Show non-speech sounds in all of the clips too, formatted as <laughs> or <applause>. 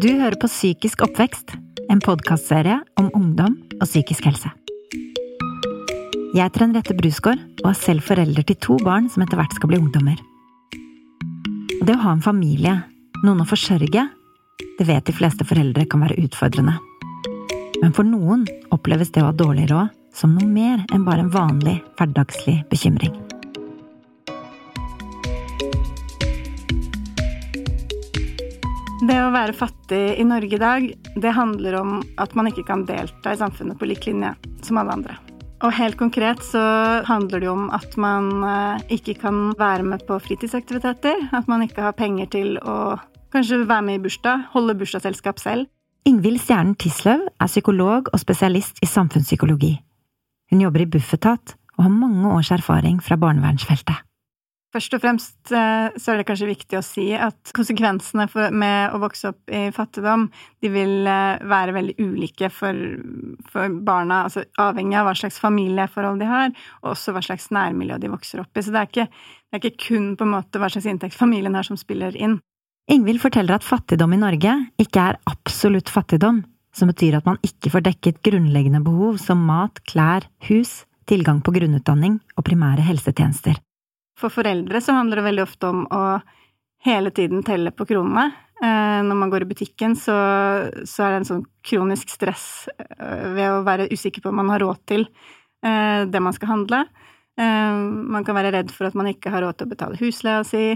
Du hører på Psykisk oppvekst, en podkastserie om ungdom og psykisk helse. Jeg heter Henriette Brusgaard og er selv forelder til to barn som etter hvert skal bli ungdommer. Det å ha en familie, noen å forsørge, det vet de fleste foreldre kan være utfordrende. Men for noen oppleves det å ha dårlig råd som noe mer enn bare en vanlig, hverdagslig bekymring. Det å være fattig i Norge i dag, det handler om at man ikke kan delta i samfunnet på lik linje som alle andre. Og helt konkret så handler det jo om at man eh, ikke kan være med på fritidsaktiviteter. At man ikke har penger til å kanskje være med i bursdag, holde bursdagsselskap selv. Ingvild Stjernen Tisløv er psykolog og spesialist i samfunnspsykologi. Hun jobber i Bufetat og har mange års erfaring fra barnevernsfeltet. Først og fremst eh, så er det kanskje viktig å si at konsekvensene med å vokse opp i fattigdom, de vil eh, være veldig ulike for, for, barna, altså avhengig av hva slags familieforhold de har, og også hva slags nærmiljø de vokser opp i. Så det er ikke, det er ikke kun på en måte hva slags inntekt familien har som spiller inn. Ingvild forteller at fattigdom i Norge ikke er absolutt fattigdom, som betyr at man ikke får dekket grunnleggende behov som mat, klær, hus, tilgang på grunnutdanning og primære helsetjenester. For foreldre så handler det veldig ofte om å hele tiden telle på kronene. Eh, når man går i butikken, så, så, er det en sånn kronisk stress eh, ved å være usikker på om man har råd til eh, det man skal handle. Man kan være redd for at man ikke har råd til å betale husleia si,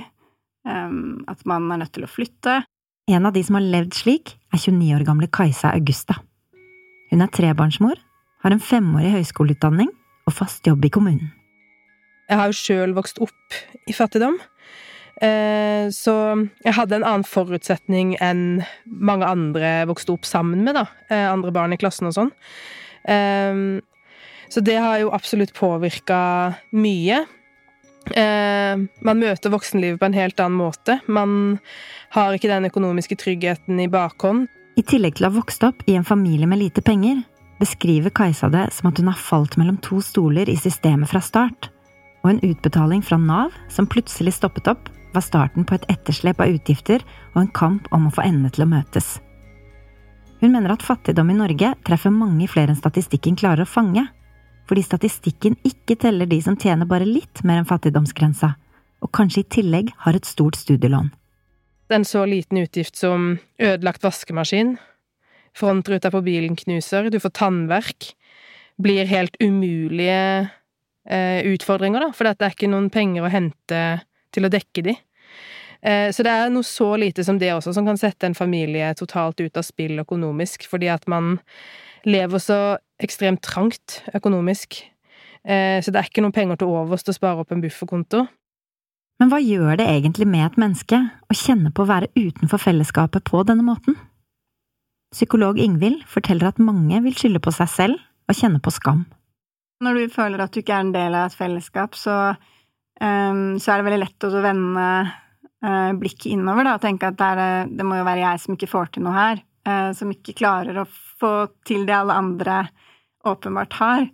at man er nødt til å flytte. En av de som har levd slik, er 29 år gamle Kajsa Augusta. Hun er trebarnsmor, har en femårig høyskoleutdanning og fast jobb i kommunen. Jeg har jo sjøl vokst opp i fattigdom. Eh, så jeg hadde en annen forutsetning enn mange andre vokste opp sammen med, da. Eh, andre barn i klassen og sånn. Eh, så det har jo absolutt påvirka mye. Man møter voksenlivet på en helt annen måte. Man har ikke den økonomiske tryggheten i bakhånd. I tillegg til å ha vokst opp i en familie med lite penger, beskriver Kajsa det som at hun har falt mellom to stoler i systemet fra start og en utbetaling fra Nav som plutselig stoppet opp, var starten på et etterslep av utgifter og en kamp om å få endene til å møtes. Hun mener at fattigdom i Norge treffer mange flere enn statistikken klarer å fange, fordi statistikken ikke teller de som tjener bare litt mer enn fattigdomsgrensa, og kanskje i tillegg har et stort studielån. En så liten utgift som ødelagt vaskemaskin, frontruta på bilen knuser, du får tannverk, blir helt umulige utfordringer, da, for det er ikke noen penger å hente til å dekke de. Eh, så det er noe så lite som det også som kan sette en familie totalt ut av spill økonomisk, fordi at man lever så ekstremt trangt økonomisk. Eh, så det er ikke noen penger til overs til å spare opp en bufferkonto. Men hva gjør det egentlig med et menneske å kjenne på å være utenfor fellesskapet på denne måten? Psykolog Ingvild forteller at mange vil skylde på seg selv og kjenne på skam. Når du føler at du ikke er en del av et fellesskap, så, um, så er det veldig lett å vende uh, blikket innover da, og tenke at det, er, det, må jo være jeg som ikke får til noe her, uh, som ikke klarer å få til det alle andre åpenbart har.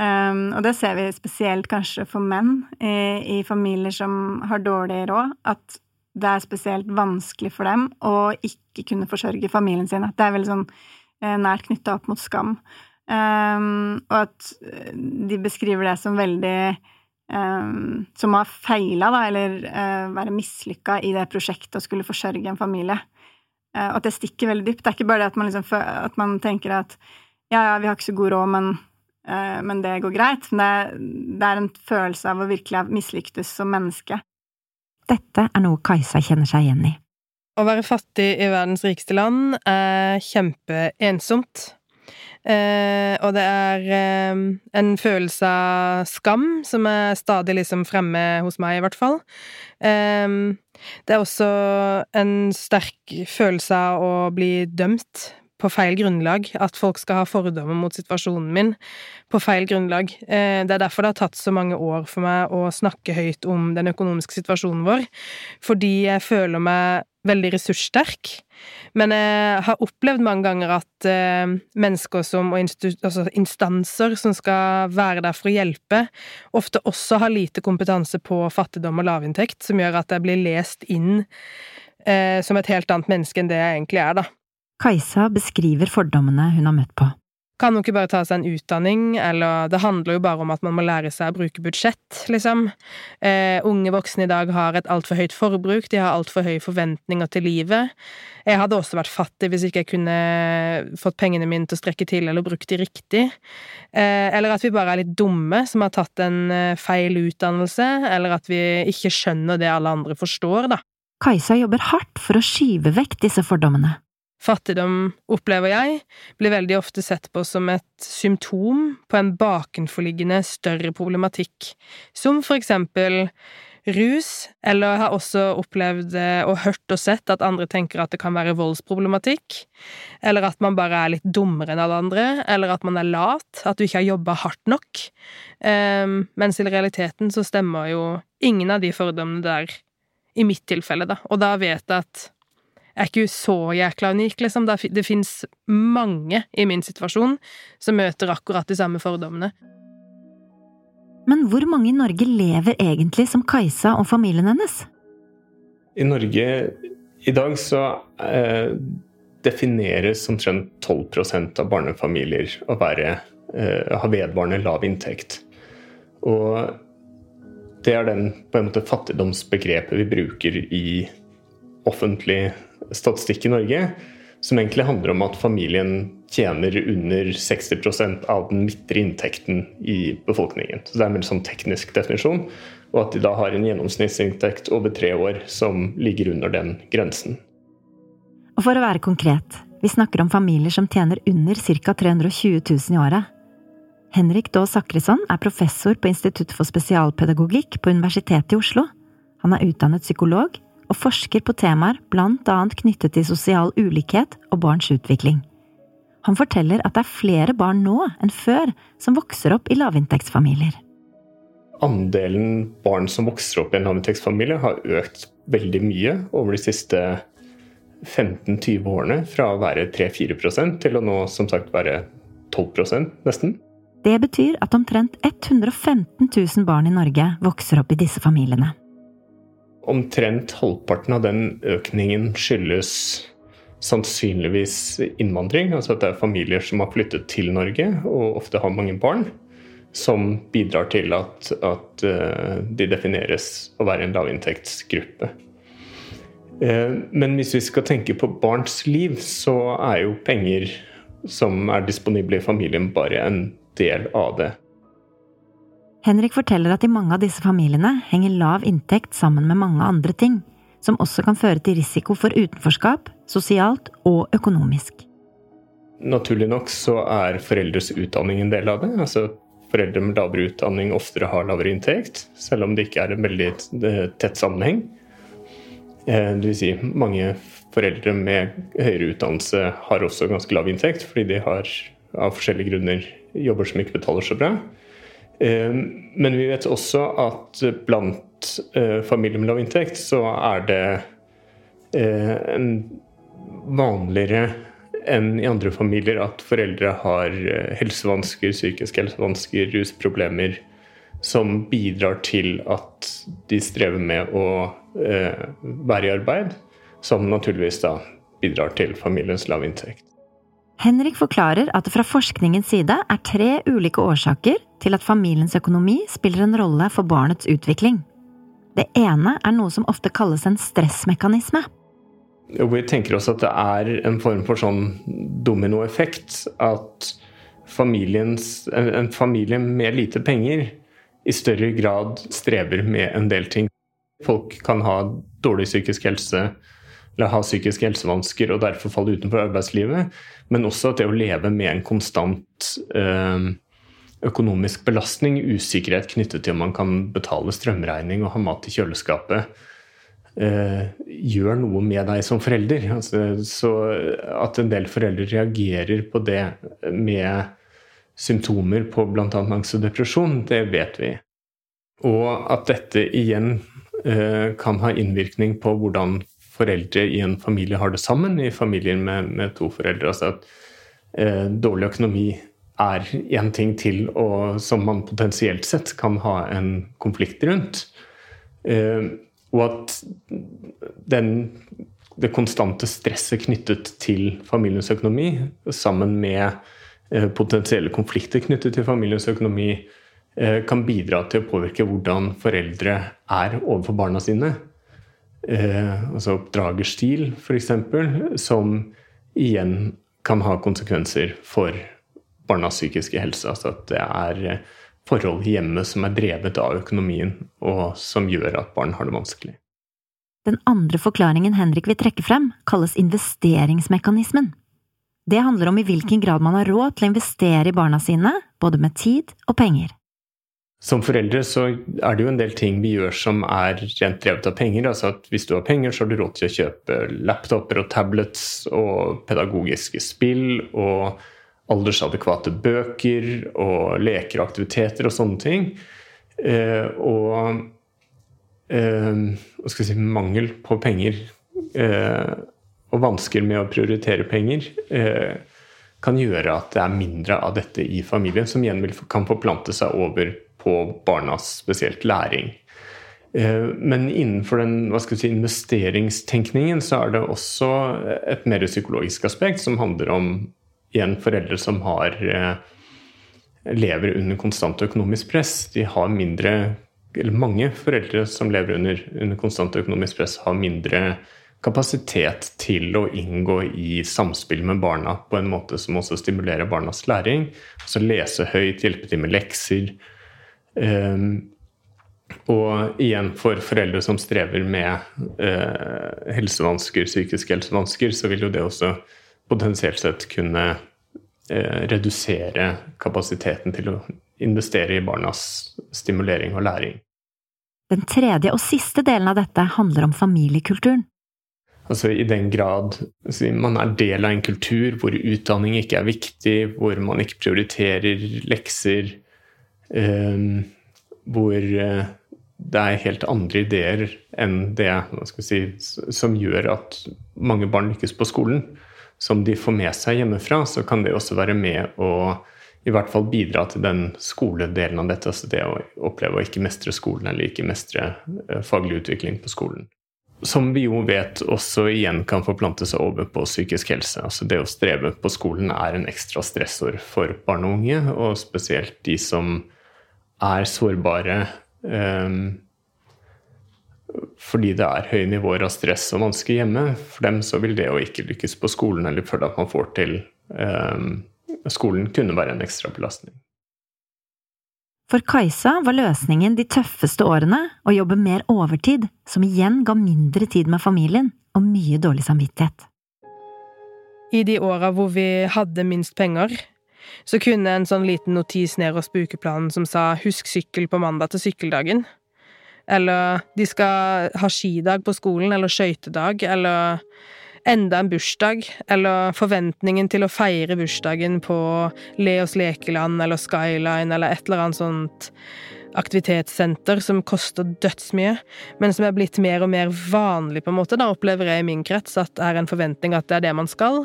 Um, og det ser vi spesielt kanskje for menn i, i familier som har dårlig råd, at det er spesielt vanskelig for dem å ikke kunne forsørge familien sin. At det er veldig sånn eh, nært knytta opp mot skam. Um, og at eh, de beskriver det som veldig um, Som å ha feila, da, eller uh, være mislykka i det prosjektet å skulle forsørge en familie. Uh, og at det stikker veldig dypt. Det er ikke bare det at man, liksom, at man tenker at ja, ja, vi har ikke så god råd, men, uh, men det går greit. Men det, det, er en følelse av å virkelig ha mislyktes som menneske. Dette er noe Kajsa kjenner seg igjen i. Å være fattig i verdens rikeste land er kjempeensomt. Eh, og det er eh, en følelse av skam som er stadig liksom fremme hos meg, i hvert fall. Eh, det er også en sterk følelse av å bli dømt på feil grunnlag, at folk skal ha fordommer mot situasjonen min på feil grunnlag. Eh, det er derfor det har tatt så mange år for meg å snakke høyt om den økonomiske situasjonen vår, fordi jeg føler meg veldig ressurssterk. Men jeg har opplevd mange ganger at eh, mennesker som, og altså instanser som skal være der for å hjelpe, ofte også har lite kompetanse på fattigdom og lavinntekt, som gjør at jeg blir lest inn eh, som et helt annet menneske enn det jeg egentlig er, da. Kajsa beskriver fordommene hun har møtt på. Kan hun ikke bare ta seg en utdanning, eller det handler jo bare om at man må lære seg å bruke budsjett, liksom. Eh, unge voksne i dag har et altfor høyt forbruk, de har altfor høye forventninger til livet. Jeg hadde også vært fattig hvis ikke jeg kunne fått pengene mine til å strekke til eller brukt de riktig. Eh, eller at vi bare er litt dumme som har tatt en eh, feil utdannelse, eller at vi ikke skjønner det alle andre forstår, da. Kajsa jobber hardt for å skyve vekk disse fordommene. Fattigdom, opplever jeg, blir veldig ofte sett på som et symptom på en bakenforliggende større problematikk, som for eksempel rus, eller har også opplevd og hørt og sett at andre tenker at det kan være voldsproblematikk, eller at man bare er litt dummere enn alle andre, eller at man er lat, at du ikke har jobba hardt nok, um, mens i realiteten så stemmer jo ingen av de fordommene der, i mitt tilfelle, da, og da vet jeg at er ikke så jækla unik, liksom. Det fins mange i min situasjon som møter akkurat de samme fordommene. Men hvor mange i Norge lever egentlig som Kajsa og familien hennes? I Norge i dag så eh, defineres omtrent 12% av barnefamilier å være, eh, ha vedvarende lav inntekt. Og det er den på en måte fattigdomsbegrepet vi bruker i offentlig statistikk i Norge som egentlig handler om at familien tjener under 60% av den midtre inntekten i befolkningen. Så Det er en sånn teknisk definisjon. Og at de da har en gjennomsnittsinntekt over tre år som ligger under den grensen. Og for å være konkret, vi snakker om familier som tjener under ca. 320 000 i året. Henrik Daa Sakrisson er professor på Institutt for spesialpedagogikk på Universitetet i Oslo. Han er utdannet psykolog og forsker på temaer annet knyttet til sosial ulikhet og barns utvikling. Han forteller at det er flere barn nå enn før som vokser opp i lavinntektsfamilier. Andelen barn som vokser opp i en lavinntektsfamilie har økt veldig mye over de siste 15-20 årene, fra å være 3-4% til å nå som sagt være 12% nesten. Det betyr at omtrent 115 000 barn i Norge vokser opp i disse familiene. Omtrent halvparten av den økningen skyldes sannsynligvis innvandring. Altså at det er familier som har flyttet til Norge og ofte har mange barn, som bidrar til at, at uh, de defineres å være en lavinntektsgruppe. Uh, men hvis vi skal tenke på barns liv, så er jo penger som er disponible i familien, bare en del av det. Henrik forteller at i mange av disse familiene henger lav inntekt sammen med mange andre ting, som også kan føre til risiko for utenforskap, sosialt og økonomisk. Naturlig nok så er foreldres utdanning en del av det. altså Foreldre med lavere utdanning oftere har lavere inntekt, selv om det ikke er en veldig tett sammenheng. Eh, det vil si, mange foreldre med høyere utdannelse har også ganske lav inntekt, fordi de har av forskjellige grunner jobber som ikke betaler så bra. Eh, men vi vet også at blant eh, familier med lav inntekt så er det eh, vanligere enn i andre familier at foreldre har helsevansker, psykiske helsevansker, rusproblemer, som bidrar til at de strever med å være i arbeid, som naturligvis da bidrar til familiens lavinntekt. Henrik forklarer at det fra forskningens side er tre ulike årsaker til at familiens økonomi spiller en rolle for barnets utvikling. Det ene er noe som ofte kalles en stressmekanisme. Vi tenker oss at det er en form for sånn dominoeffekt. At en familie med lite penger i større grad strever med en del ting. Folk kan ha dårlig psykisk helse, eller ha psykiske helsevansker og derfor falle utenfor arbeidslivet. Men også at det å leve med en konstant øh, økonomisk belastning, usikkerhet knyttet til om man kan betale strømregning og ha mat i kjøleskapet, øh, gjør noe med deg som forelder. Altså, så at en del foreldre reagerer på det med symptomer på bl.a. angst og depresjon, det vet vi. Og at dette igjen øh, kan ha innvirkning på hvordan foreldre i en familie har det sammen, i familier med, med to foreldre. Altså at eh, dårlig økonomi er én ting til og som man potensielt sett kan ha en konflikt rundt. Eh, og at den, det konstante stresset knyttet til familiens økonomi, sammen med eh, potensielle konflikter knyttet til familiens økonomi, eh, kan bidra til å påvirke hvordan foreldre er overfor barna sine. Eh, altså oppdragerstil, f.eks., som igjen kan ha konsekvenser for barnas psykiske helse. Altså at det er forhold i hjemmet som er drevet av økonomien, og som gjør at barn har det vanskelig. Den andre forklaringen Henrik vil trekke frem, kalles investeringsmekanismen. Det handler om i hvilken grad man har råd til å investere i barna sine, både med tid og penger. Som foreldre så er det jo en del ting vi gjør som er rent drevet av penger. altså at Hvis du har penger, så har du råd til å kjøpe laptoper og tablets og pedagogiske spill og aldersadekvate bøker og leker og aktiviteter og sånne ting. Eh, og eh, hva skal jeg si, mangel på penger eh, og vansker med å prioritere penger eh, kan gjøre at det er mindre av dette i familien, som igjen kan forplante seg over på barnas spesielt læring. Eh, men innenfor den si, investeringstenkningen så er det også et mer psykologisk aspekt som handler om igjen foreldre som har eh, lever under konstant økonomisk press. De har mindre eller mange foreldre som lever under, under konstant økonomisk press, har mindre kapasitet til å inngå i samspill med barna på en måte som også stimulerer barnas læring. Altså lese høyt, hjelpe til med lekser. Um, og igjen for foreldre som strever med uh, helsevansker, psykiske helsevansker, så vil jo det også potensielt sett kunne eh, redusere kapasiteten til å investere i barnas stimulering og læring. Den tredje og siste delen av dette handler om familiekulturen. Altså I den grad man er del av en kultur hvor utdanning ikke er viktig, hvor man ikke prioriterer lekser, eh, hvor eh, det er helt andre ideer enn det si, som gjør at mange barn lykkes på skolen, som de får med seg hjemmefra, så kan det også være med å i hvert fall bidra til den skoledelen av dette. Altså det å oppleve å ikke mestre skolen eller ikke mestre eh, faglig utvikling på skolen. Som vi jo vet også igjen kan forplante seg over på psykisk helse. Altså det å streve på skolen er en ekstra stressord for barn og unge, og spesielt de som er sårbare. Um, fordi det er høye nivåer av stress og vansker hjemme. For dem så vil det å ikke lykkes på skolen eller føle at man får til um, skolen, kunne være en ekstra belastning. For Kajsa var løsningen de tøffeste årene å jobbe mer overtid, som igjen ga mindre tid med familien og mye dårlig samvittighet. I de åra hvor vi hadde minst penger, så kunne en sånn liten notis nederst på ukeplanen som sa 'husk sykkel på mandag til sykkeldagen', eller de skal ha skidag på skolen, eller skøytedag, eller enda en bursdag, eller forventningen til å feire bursdagen på Leos lekeland eller Skyline eller et eller annet sånt aktivitetssenter som koster dødsmye, men som er blitt mer og mer vanlig, på en måte, da opplever jeg i min krets at det er en forventning at det er det man skal.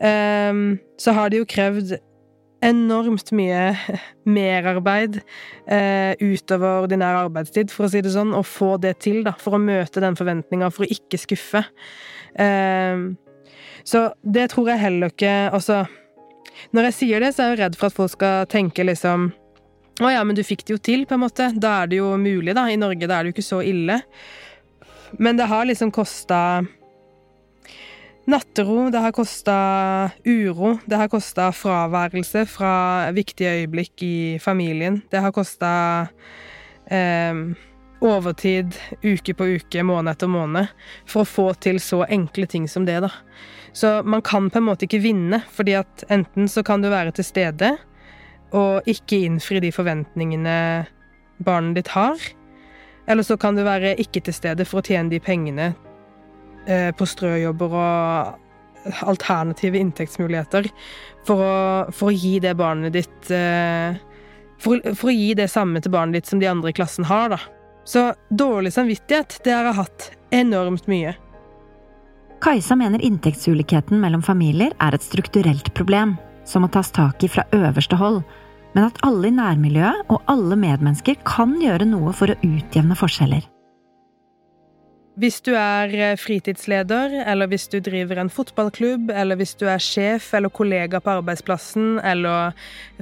Um, så har det jo krevd enormt mye <laughs> merarbeid eh, utover ordinær arbeidstid, for å si det sånn, og få det til, da, for å møte den forventninga, for å ikke skuffe. Eh, så det tror jeg heller ikke Altså, når jeg sier det, så er jeg redd for at folk skal tenke liksom å ja, men du fikk det jo til, på en måte. Da er det jo mulig, da. I Norge da er det jo ikke så ille. Men det har liksom kosta Nattero, det har kosta uro, det har kosta fraværelse fra viktige øyeblikk i familien. Det har kosta eh, overtid uke på uke, måned etter måned, for å få til så enkle ting som det, da. Så man kan på en måte ikke vinne, fordi at enten så kan du være til stede og ikke innfri de forventningene barnet ditt har, eller så kan du være ikke til stede for å tjene de pengene på strøjobber og alternative inntektsmuligheter for å, for å gi det barnet ditt eh, for, for, å gi det samme til barnet ditt som de andre i klassen har, da. Så dårlig samvittighet, det har jeg hatt enormt mye. Kajsa mener inntektsulikheten mellom familier er et strukturelt problem som må tas tak i fra øverste hold, men at alle i nærmiljøet og alle medmennesker kan gjøre noe for å utjevne forskjeller. Hvis du er eh, fritidsleder, eller hvis du driver en fotballklubb, eller hvis du er sjef eller kollega på arbeidsplassen, eller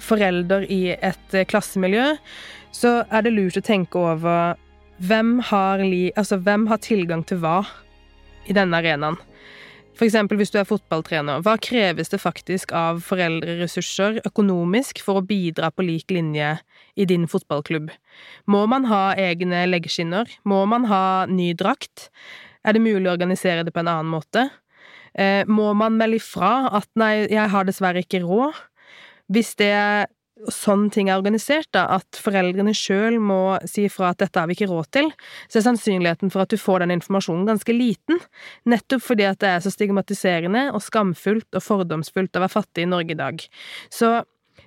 forelder i et eh, klassemiljø, så er det lurt å tenke over hvem har, li, altså, hvem har tilgang til hva i denne arenaen. Eksempel hvis du er fotballtrener, hva kreves det faktisk av foreldreressurser økonomisk for å bidra på lik linje i din fotballklubb? Må man ha egne leggskinner? Må man ha ny drakt? Er det mulig å organisere det på en annen måte? Eh, må man melde ifra at nei, jeg har dessverre ikke råd? Hvis det sånn ting er organisert, da, at foreldrene sjøl må si ifra at dette har vi ikke råd til, så er sannsynligheten for at du får den informasjonen ganske liten, nettopp fordi at det er så stigmatiserende og skamfullt og fordomsfullt å være fattig i Norge i dag. Så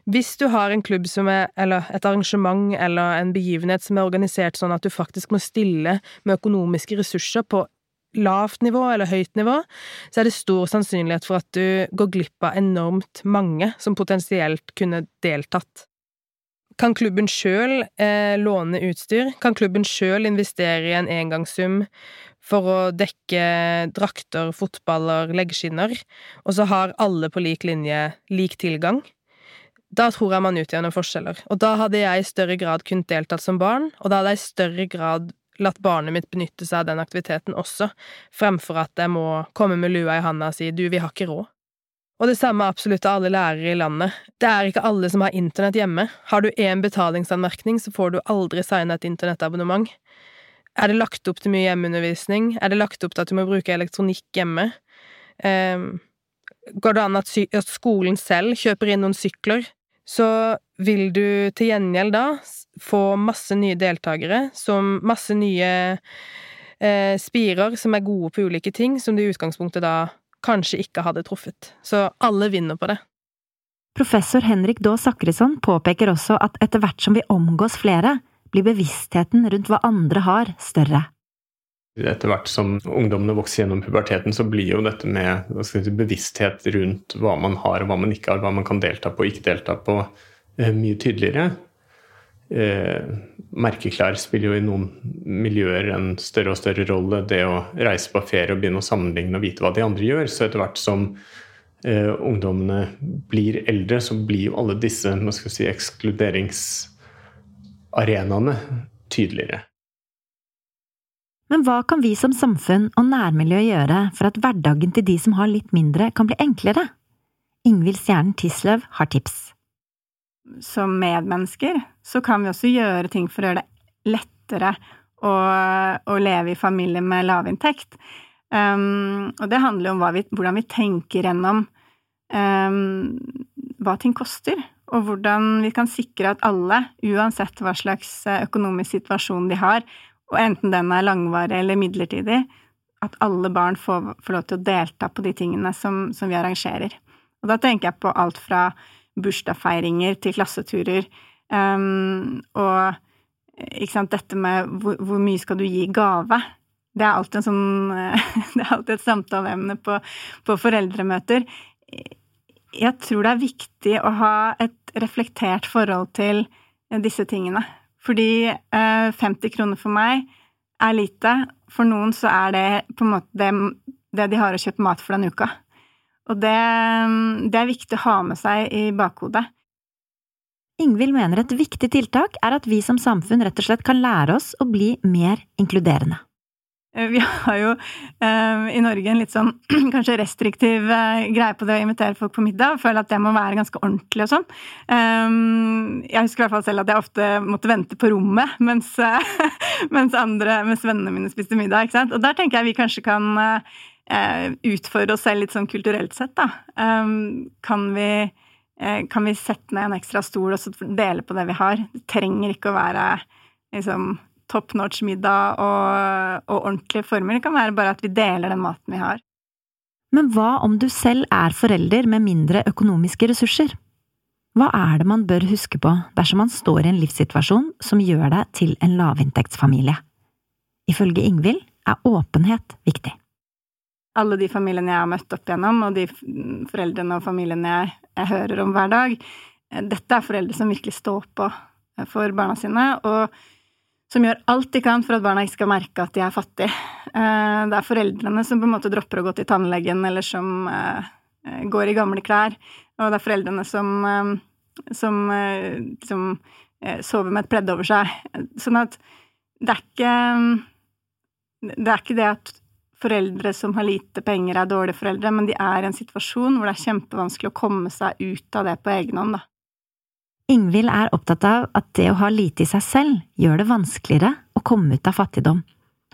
hvis du har en klubb som er, eller et arrangement eller en begivenhet som er organisert sånn at du faktisk må stille med økonomiske ressurser på lavt nivå eller høyt nivå, så er det stor sannsynlighet for at du går glipp av enormt mange som potensielt kunne deltatt. Kan klubben sjøl eh, låne utstyr? Kan klubben sjøl investere i en engangssum for å dekke drakter, fotballer, leggskinner, og så har alle på lik linje lik tilgang? Da tror jeg man utgjør forskjeller, og da hadde jeg i større grad kunnet deltatt som barn, og da hadde jeg i større grad latt barnet mitt benytte seg av den aktiviteten også, fremfor at jeg må komme med lua i handa og si du, vi har ikke råd. Og det samme er absolutt av alle lærere i landet. Det er ikke alle som har internett hjemme. Har du én betalingsanmerkning, så får du aldri signa et internettabonnement. Er det lagt opp til mye hjemmeundervisning? Er det lagt opp til at du må bruke elektronikk hjemme? Um, går det an at, at skolen selv kjøper inn noen sykler? Så vil du til gjengjeld da få masse nye deltakere, som masse nye eh, spirer som er gode på ulike ting, som du i utgangspunktet da kanskje ikke hadde truffet. Så alle vinner på det. Professor Henrik Daa Sakrisson påpeker også at etter hvert som vi omgås flere, blir bevisstheten rundt hva andre har, større. Etter hvert som ungdommene vokser gjennom puberteten, så blir jo dette med si, bevissthet rundt hva man har og hva man ikke har, hva man kan delta på og ikke delta på, eh, mye tydeligere eh, merkeklær spiller jo i noen miljøer en større og større rolle. Det å reise på ferie og begynne å sammenligne og vite hva de andre gjør. Så etter hvert som eh, ungdommene blir eldre, så blir jo alle disse si, ekskluderingsarenaene tydeligere. Men hva kan vi som samfunn og nærmiljø gjøre for at hverdagen til de som har litt mindre, kan bli enklere? Ingvild Stjernen Tisløv har tips som medmennesker, så kan vi også gjøre ting for å gjøre det lettere å, å leve i familie med lavinntekt. Um, og det handler om vi, hvordan vi tenker gjennom um, hva ting koster, og hvordan vi kan sikre at alle, uansett hva slags økonomisk situasjon de har, og enten den er langvarig eller midlertidig, at alle barn får, får lov til å delta på de tingene som, som vi arrangerer. Og da tenker jeg på alt fra bursdagsfeiringer til klasseturer. Um, og sant, dette med hvor, hvor, mye skal du gi gave? Det er alltid, sånn, <laughs> det er alltid et samtaleemne på, på foreldremøter. Jeg tror det er viktig å ha et reflektert forhold til disse tingene. Fordi eh, 50 kroner for meg er lite. For noen så er det på en måte det, det de har å kjøpe mat for den uka. Og det, det er viktig å ha med seg i bakhodet. Ingvild mener et viktig tiltak er at vi som samfunn rett og slett kan lære oss å bli mer inkluderende. Eh, vi <laughs> har jo eh, i Norge en litt sånn <clears throat> kanskje restriktiv eh, greie på det å invitere folk på middag. og Føler at det må være ganske ordentlig og sånn. Um, jeg husker i hvert fall selv at jeg ofte måtte vente på rommet mens, <laughs> mens, andre, mens vennene mine spiste middag. ikke sant? Og der tenker jeg vi kanskje kan utfordre oss selv litt sånn kulturelt sett, da. Um, kan, vi, kan vi sette ned en ekstra stol og dele på det vi har? Det trenger ikke å være liksom top notch middag og, og ordentlige former. Det kan være bare at vi deler den maten vi har. Men hva om du selv er forelder med mindre økonomiske ressurser? Hva er det man bør huske på dersom man står i en livssituasjon som gjør deg til en lavinntektsfamilie? Ifølge Ingvild er åpenhet viktig alle de familiene jeg har møtt opp igjennom, og de foreldrene og familiene jeg, jeg hører om hver dag, eh, dette er foreldre som virkelig står på eh, for barna sine, og som gjør alt de kan for at barna ikke skal merke at de er fattige. Eh, det er foreldrene som på en måte dropper å gå til tannlegen, eller som eh, går i gamle klær. Og det er foreldrene som, som, som sover med et pledd over seg. Sånn at det er ikke Det er ikke det at foreldre som har lite penger, er dårlige foreldre, men de er i en situasjon hvor det er kjempevanskelig å komme seg ut av det på egen hånd, da. Ingvild er opptatt av at det å ha lite i seg selv gjør det vanskeligere å komme ut av fattigdom,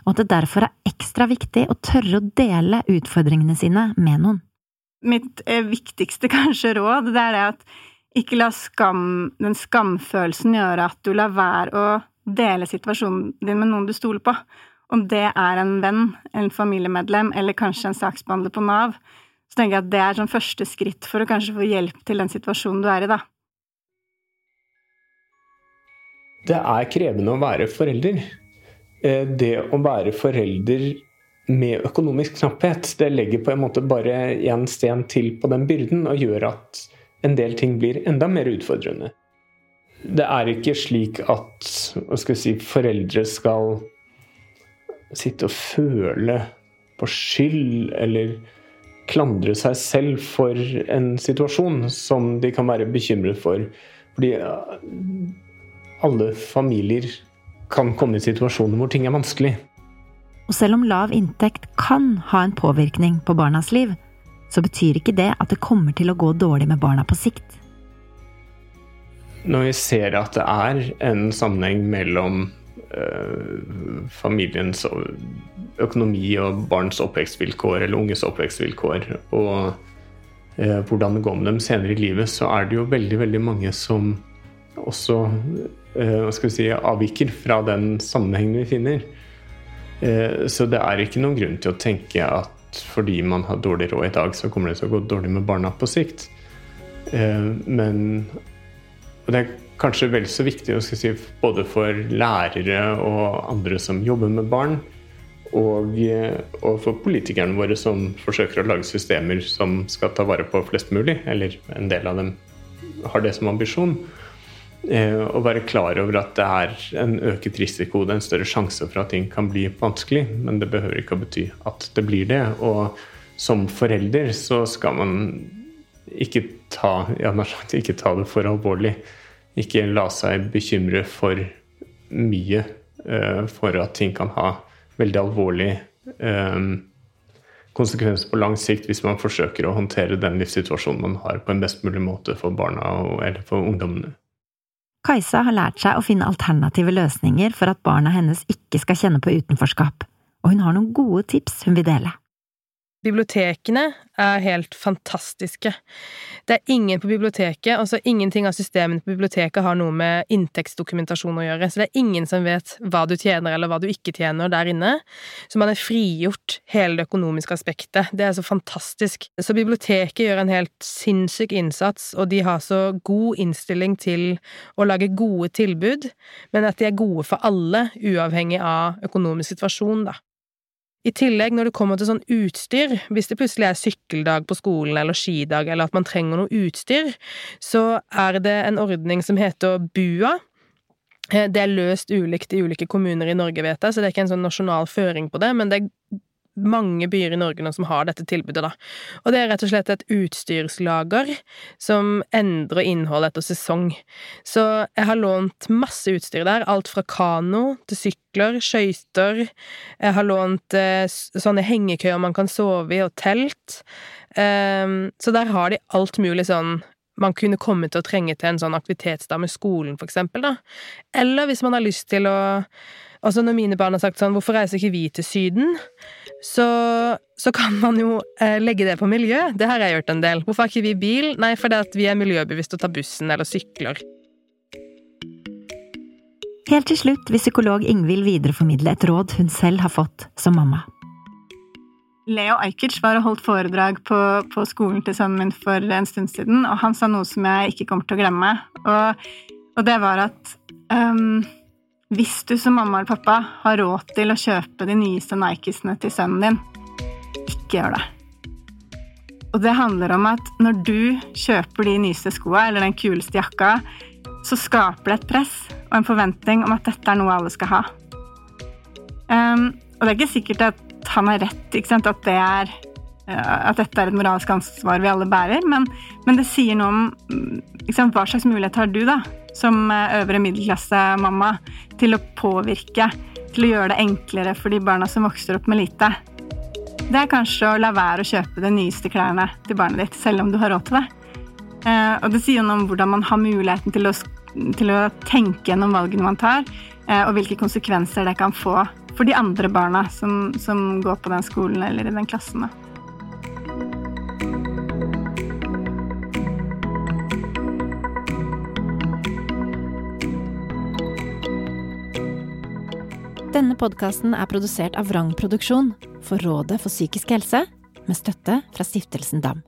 og at det derfor er ekstra viktig å tørre å dele utfordringene sine med noen. Mitt eh, viktigste <laughs> kanskje råd, det er at ikke la skam, den skamfølelsen gjøre at du lar være å dele situasjonen din med noen du stoler på. Om det er en venn, en familiemedlem eller kanskje en saksbehandler på Nav, så tenker jeg at det er sånn første skritt for å kanskje få hjelp til den situasjonen du er i, da. Det er krevende å være forelder. Eh, det å være forelder med økonomisk knapphet, det legger på en måte bare én sten til på den byrden, og gjør at en del ting blir enda mer utfordrende. Det er ikke slik at skal si, foreldre skal sitte og føle på skyld eller klandre seg selv for en situasjon som de kan være bekymret for. Fordi alle familier kan komme i situasjoner hvor ting er vanskelig. Og selv om lav inntekt kan ha en påvirkning på barnas liv, så betyr ikke det at det kommer til å gå dårlig med barna på sikt. Når vi ser at det er en sammenheng mellom øh, familiens økonomi og barns oppvekstvilkår eller unges oppvekstvilkår, og øh, hvordan det går med dem senere i livet, så er det jo veldig, veldig mange som også hva skal vi si, avviker fra den sammenhengen vi finner. Eh, så det er ikke noen grunn til å tenke at fordi man har dårlig råd i dag, så kommer det til å gå dårlig med barna på sikt. Men men det er kanskje vel så viktig si, både for lærere og andre som jobber med barn, og, og, for politikerne våre som forsøker å lage systemer som skal ta vare på flest mulig, eller en del av dem har det som ambisjon. Eh, å være klar over at det er en øket risiko, det er en større sjanse for at ting kan bli vanskelig. Men det behøver ikke å bety at det blir det. Og som forelder så skal man ikke ta, ja, ikke ta det for alvorlig. Ikke la seg bekymre for mye uh, for at ting kan ha veldig alvorlig um, konsekvenser på lang sikt hvis man forsøker å håndtere den livssituasjonen man har, på en best mulig måte for barna og, eller for ungdommene. Kajsa har lært seg å finne alternative løsninger for at barna hennes ikke skal kjenne på utenforskap, og hun har noen gode tips hun vil dele. Bibliotekene er helt fantastiske. Det er ingen på biblioteket, altså ingenting av systemene på biblioteket har noe med inntektsdokumentasjon å gjøre, så det er ingen som vet hva du tjener eller hva du ikke tjener der inne. Så man er frigjort hele det økonomiske aspektet. Det er så fantastisk. Så biblioteket gjør en helt sinnssyk innsats, og de har så god innstilling til å lage gode tilbud, men at de er gode for alle, uavhengig av økonomisk situasjon, da. I tillegg, når det kommer til sånn utstyr, hvis det plutselig er sykkeldag på skolen eller skidag, eller at man trenger noe utstyr, så er det en ordning som heter BUA. Eh, det er løst ulikt i ulike kommuner i Norge, vet jeg, så det er ikke en sånn nasjonal føring på det, men det er mange byer i Norge nå som har dette tilbudet, da. Og det er rett og slett et utstyrslager som endrer innholdet etter sesong. Så jeg har lånt masse utstyr der, alt fra kano til sykler, skøyter. Jeg har lånt eh, sånne hengekøyer man kan sove i, og telt. Um, så der har de alt mulig sånn man kunne komme til å trenge til en sånn aktivitetsdag med skolen, for eksempel, da. Eller hvis man har lyst til å Altså, når mine barn har sagt sånn 'Hvorfor reiser ikke vi til Syden?' Så, så kan man jo eh, legge det på miljø. Det har jeg gjort en del. Hvorfor har ikke vi bil? Nei, fordi at vi er miljøbevisste og tar bussen eller sykler. Helt til slutt vil psykolog Ingvild videreformidle et råd hun selv har fått som mamma. Leo Ajkic var og holdt foredrag på, på, skolen til sønnen min for en stund siden, og han sa noe som jeg ikke kommer til å glemme. Og, og det var at um, hvis du som mamma eller pappa har råd til å kjøpe de nyeste Nikesene til sønnen din, ikke gjør det. Og det handler om at når du kjøper de nyeste skoa eller den kuleste jakka, så skaper det et press og en forventning om at dette er noe alle skal ha. Um, og det er ikke sikkert at han har rett? At, det er, eh, at dette er et moralsk ansvar vi alle bærer. Men, men det sier noe om ikke sant? hva slags mulighet har du, da, som eh, øvre middelklasse-mamma, til å påvirke, til å gjøre det enklere for de barna som vokser opp med lite. Det er kanskje å la være å kjøpe de nyeste klærne til barnet ditt, selv om du har råd til det. Eh, og det sier noe om hvordan man har muligheten til å, til å tenke gjennom valgene man tar, eh, og hvilke konsekvenser det kan få for de andre barna som, som går på den skolen eller i den klassen. Da. Denne podkasten er produsert av Vrang Produksjon for Rådet for psykisk helse, med støtte fra Stiftelsen DAM.